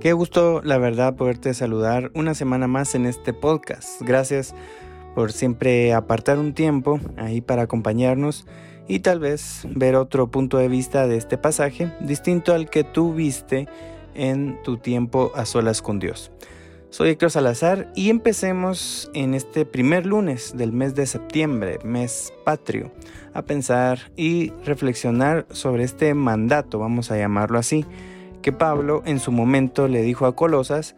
Qué gusto, la verdad, poderte saludar una semana más en este podcast. Gracias por siempre apartar un tiempo ahí para acompañarnos y tal vez ver otro punto de vista de este pasaje distinto al que tú viste en tu tiempo a solas con Dios. Soy Héctor Salazar y empecemos en este primer lunes del mes de septiembre, mes patrio, a pensar y reflexionar sobre este mandato, vamos a llamarlo así, que Pablo en su momento le dijo a Colosas,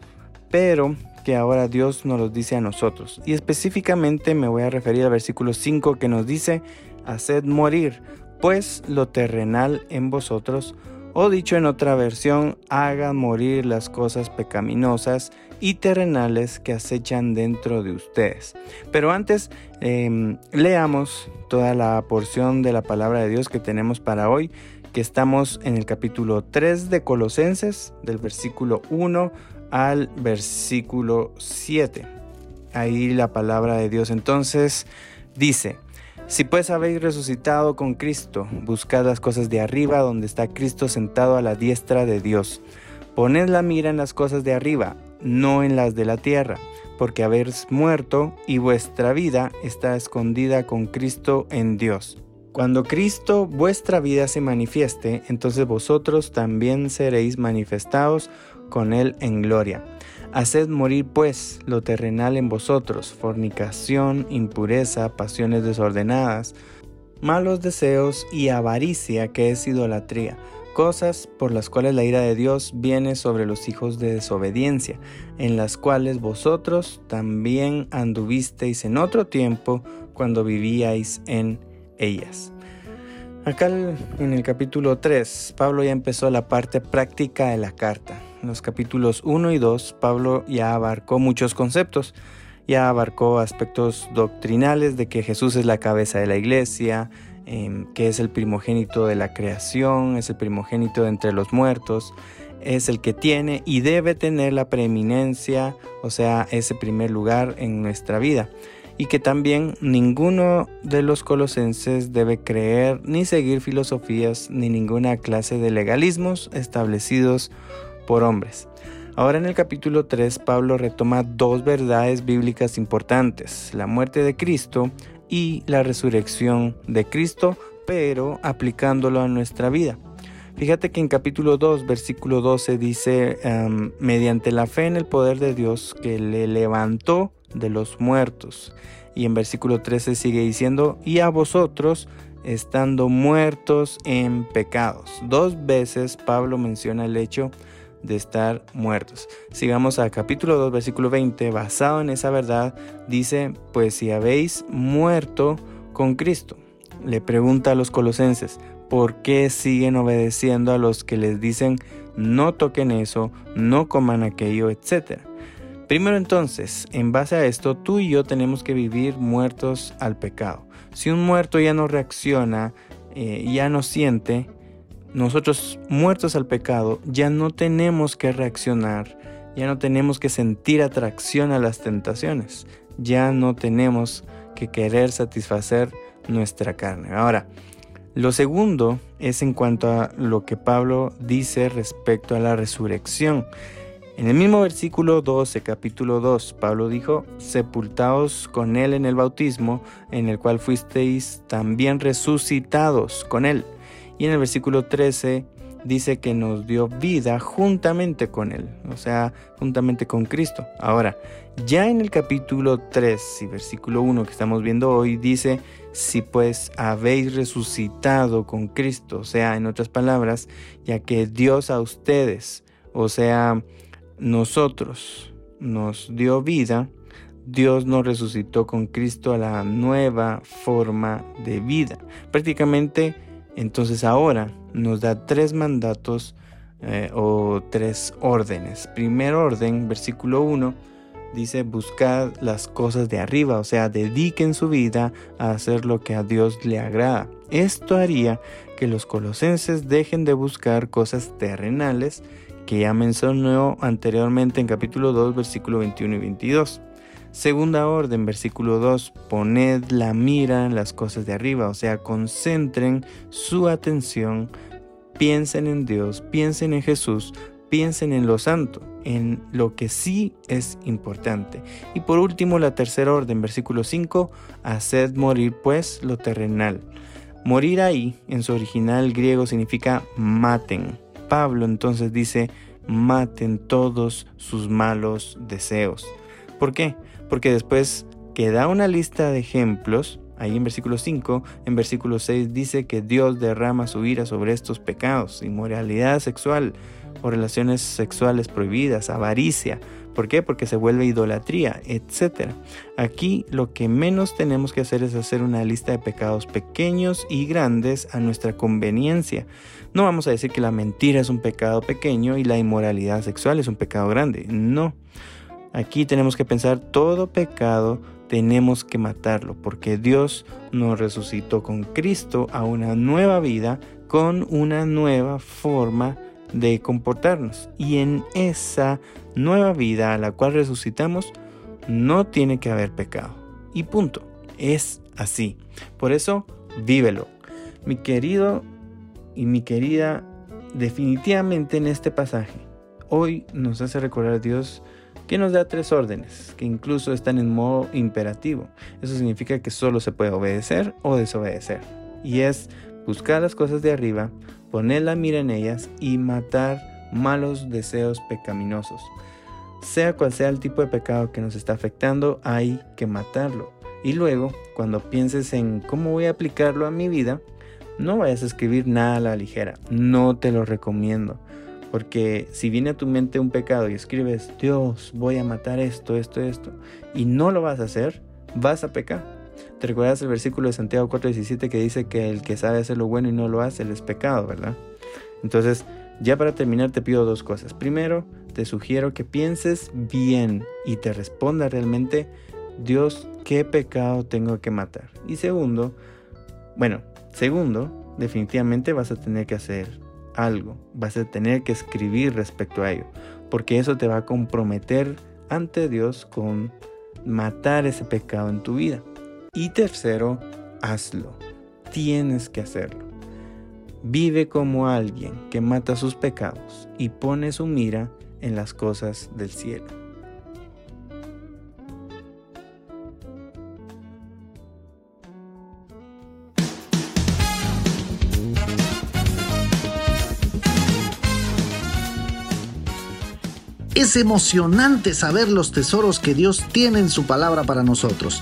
pero que ahora Dios nos los dice a nosotros. Y específicamente me voy a referir al versículo 5 que nos dice, haced morir, pues lo terrenal en vosotros, o dicho en otra versión, hagan morir las cosas pecaminosas y terrenales que acechan dentro de ustedes. Pero antes, em, leamos toda la porción de la palabra de Dios que tenemos para hoy que estamos en el capítulo 3 de Colosenses, del versículo 1 al versículo 7. Ahí la palabra de Dios entonces dice, si pues habéis resucitado con Cristo, buscad las cosas de arriba donde está Cristo sentado a la diestra de Dios. Poned la mira en las cosas de arriba, no en las de la tierra, porque habéis muerto y vuestra vida está escondida con Cristo en Dios. Cuando Cristo vuestra vida se manifieste, entonces vosotros también seréis manifestados con Él en gloria. Haced morir pues lo terrenal en vosotros, fornicación, impureza, pasiones desordenadas, malos deseos y avaricia que es idolatría, cosas por las cuales la ira de Dios viene sobre los hijos de desobediencia, en las cuales vosotros también anduvisteis en otro tiempo cuando vivíais en ellas. Acá en el capítulo 3, Pablo ya empezó la parte práctica de la carta. En los capítulos 1 y 2, Pablo ya abarcó muchos conceptos. Ya abarcó aspectos doctrinales de que Jesús es la cabeza de la iglesia, em, que es el primogénito de la creación, es el primogénito de entre los muertos, es el que tiene y debe tener la preeminencia, o sea, ese primer lugar en nuestra vida y que también ninguno de los colosenses debe creer ni seguir filosofías ni ninguna clase de legalismos establecidos por hombres. Ahora en el capítulo 3 Pablo retoma dos verdades bíblicas importantes, la muerte de Cristo y la resurrección de Cristo, pero aplicándolo a nuestra vida. Fíjate que en capítulo 2, versículo 12 dice, mediante la fe en el poder de Dios que le levantó de los muertos. Y en versículo 13 sigue diciendo, y a vosotros estando muertos en pecados. Dos veces Pablo menciona el hecho de estar muertos. Sigamos a capítulo 2, versículo 20, basado en esa verdad, dice, pues si habéis muerto con Cristo. Le pregunta a los colosenses, ¿por qué siguen obedeciendo a los que les dicen, no toquen eso, no coman aquello, etcétera? Primero entonces, en base a esto, tú y yo tenemos que vivir muertos al pecado. Si un muerto ya no reacciona, eh, ya no siente, nosotros muertos al pecado ya no tenemos que reaccionar, ya no tenemos que sentir atracción a las tentaciones, ya no tenemos que querer satisfacer nuestra carne. Ahora, lo segundo es en cuanto a lo que Pablo dice respecto a la resurrección. En el mismo versículo 12, capítulo 2, Pablo dijo, sepultados con él en el bautismo, en el cual fuisteis también resucitados con él. Y en el versículo 13 dice que nos dio vida juntamente con él, o sea, juntamente con Cristo. Ahora, ya en el capítulo 3 y versículo 1 que estamos viendo hoy dice, si pues habéis resucitado con Cristo, o sea, en otras palabras, ya que Dios a ustedes, o sea, nosotros nos dio vida, Dios nos resucitó con Cristo a la nueva forma de vida. Prácticamente, entonces ahora nos da tres mandatos eh, o tres órdenes. Primer orden, versículo 1, dice buscar las cosas de arriba, o sea, dediquen su vida a hacer lo que a Dios le agrada. Esto haría que los colosenses dejen de buscar cosas terrenales que ya mencionó anteriormente en capítulo 2, versículo 21 y 22. Segunda orden, versículo 2, poned la mira en las cosas de arriba, o sea, concentren su atención, piensen en Dios, piensen en Jesús, piensen en lo santo, en lo que sí es importante. Y por último, la tercera orden, versículo 5, haced morir pues lo terrenal. Morir ahí, en su original griego, significa maten. Pablo entonces dice, maten todos sus malos deseos. ¿Por qué? Porque después que da una lista de ejemplos, ahí en versículo 5, en versículo 6 dice que Dios derrama su ira sobre estos pecados, inmoralidad sexual o relaciones sexuales prohibidas, avaricia. ¿Por qué? Porque se vuelve idolatría, etc. Aquí lo que menos tenemos que hacer es hacer una lista de pecados pequeños y grandes a nuestra conveniencia. No vamos a decir que la mentira es un pecado pequeño y la inmoralidad sexual es un pecado grande. No. Aquí tenemos que pensar todo pecado tenemos que matarlo porque Dios nos resucitó con Cristo a una nueva vida con una nueva forma de comportarnos. Y en esa nueva vida a la cual resucitamos no tiene que haber pecado. Y punto. Es así. Por eso, vívelo. Mi querido y mi querida, definitivamente en este pasaje, hoy nos hace recordar a Dios que nos da tres órdenes, que incluso están en modo imperativo. Eso significa que solo se puede obedecer o desobedecer. Y es buscar las cosas de arriba, poner la mira en ellas y matar malos deseos pecaminosos. Sea cual sea el tipo de pecado que nos está afectando, hay que matarlo. Y luego, cuando pienses en cómo voy a aplicarlo a mi vida, no vayas a escribir nada a la ligera. No te lo recomiendo. Porque si viene a tu mente un pecado y escribes, Dios, voy a matar esto, esto, esto, y no lo vas a hacer, vas a pecar. ¿Te recuerdas el versículo de Santiago 4:17 que dice que el que sabe hacer lo bueno y no lo hace, es pecado, ¿verdad? Entonces, ya para terminar te pido dos cosas. Primero, te sugiero que pienses bien y te responda realmente, Dios, ¿qué pecado tengo que matar? Y segundo, bueno, segundo, definitivamente vas a tener que hacer algo, vas a tener que escribir respecto a ello, porque eso te va a comprometer ante Dios con matar ese pecado en tu vida. Y tercero, hazlo, tienes que hacerlo. Vive como alguien que mata sus pecados y pone su mira en las cosas del cielo. Es emocionante saber los tesoros que Dios tiene en su palabra para nosotros.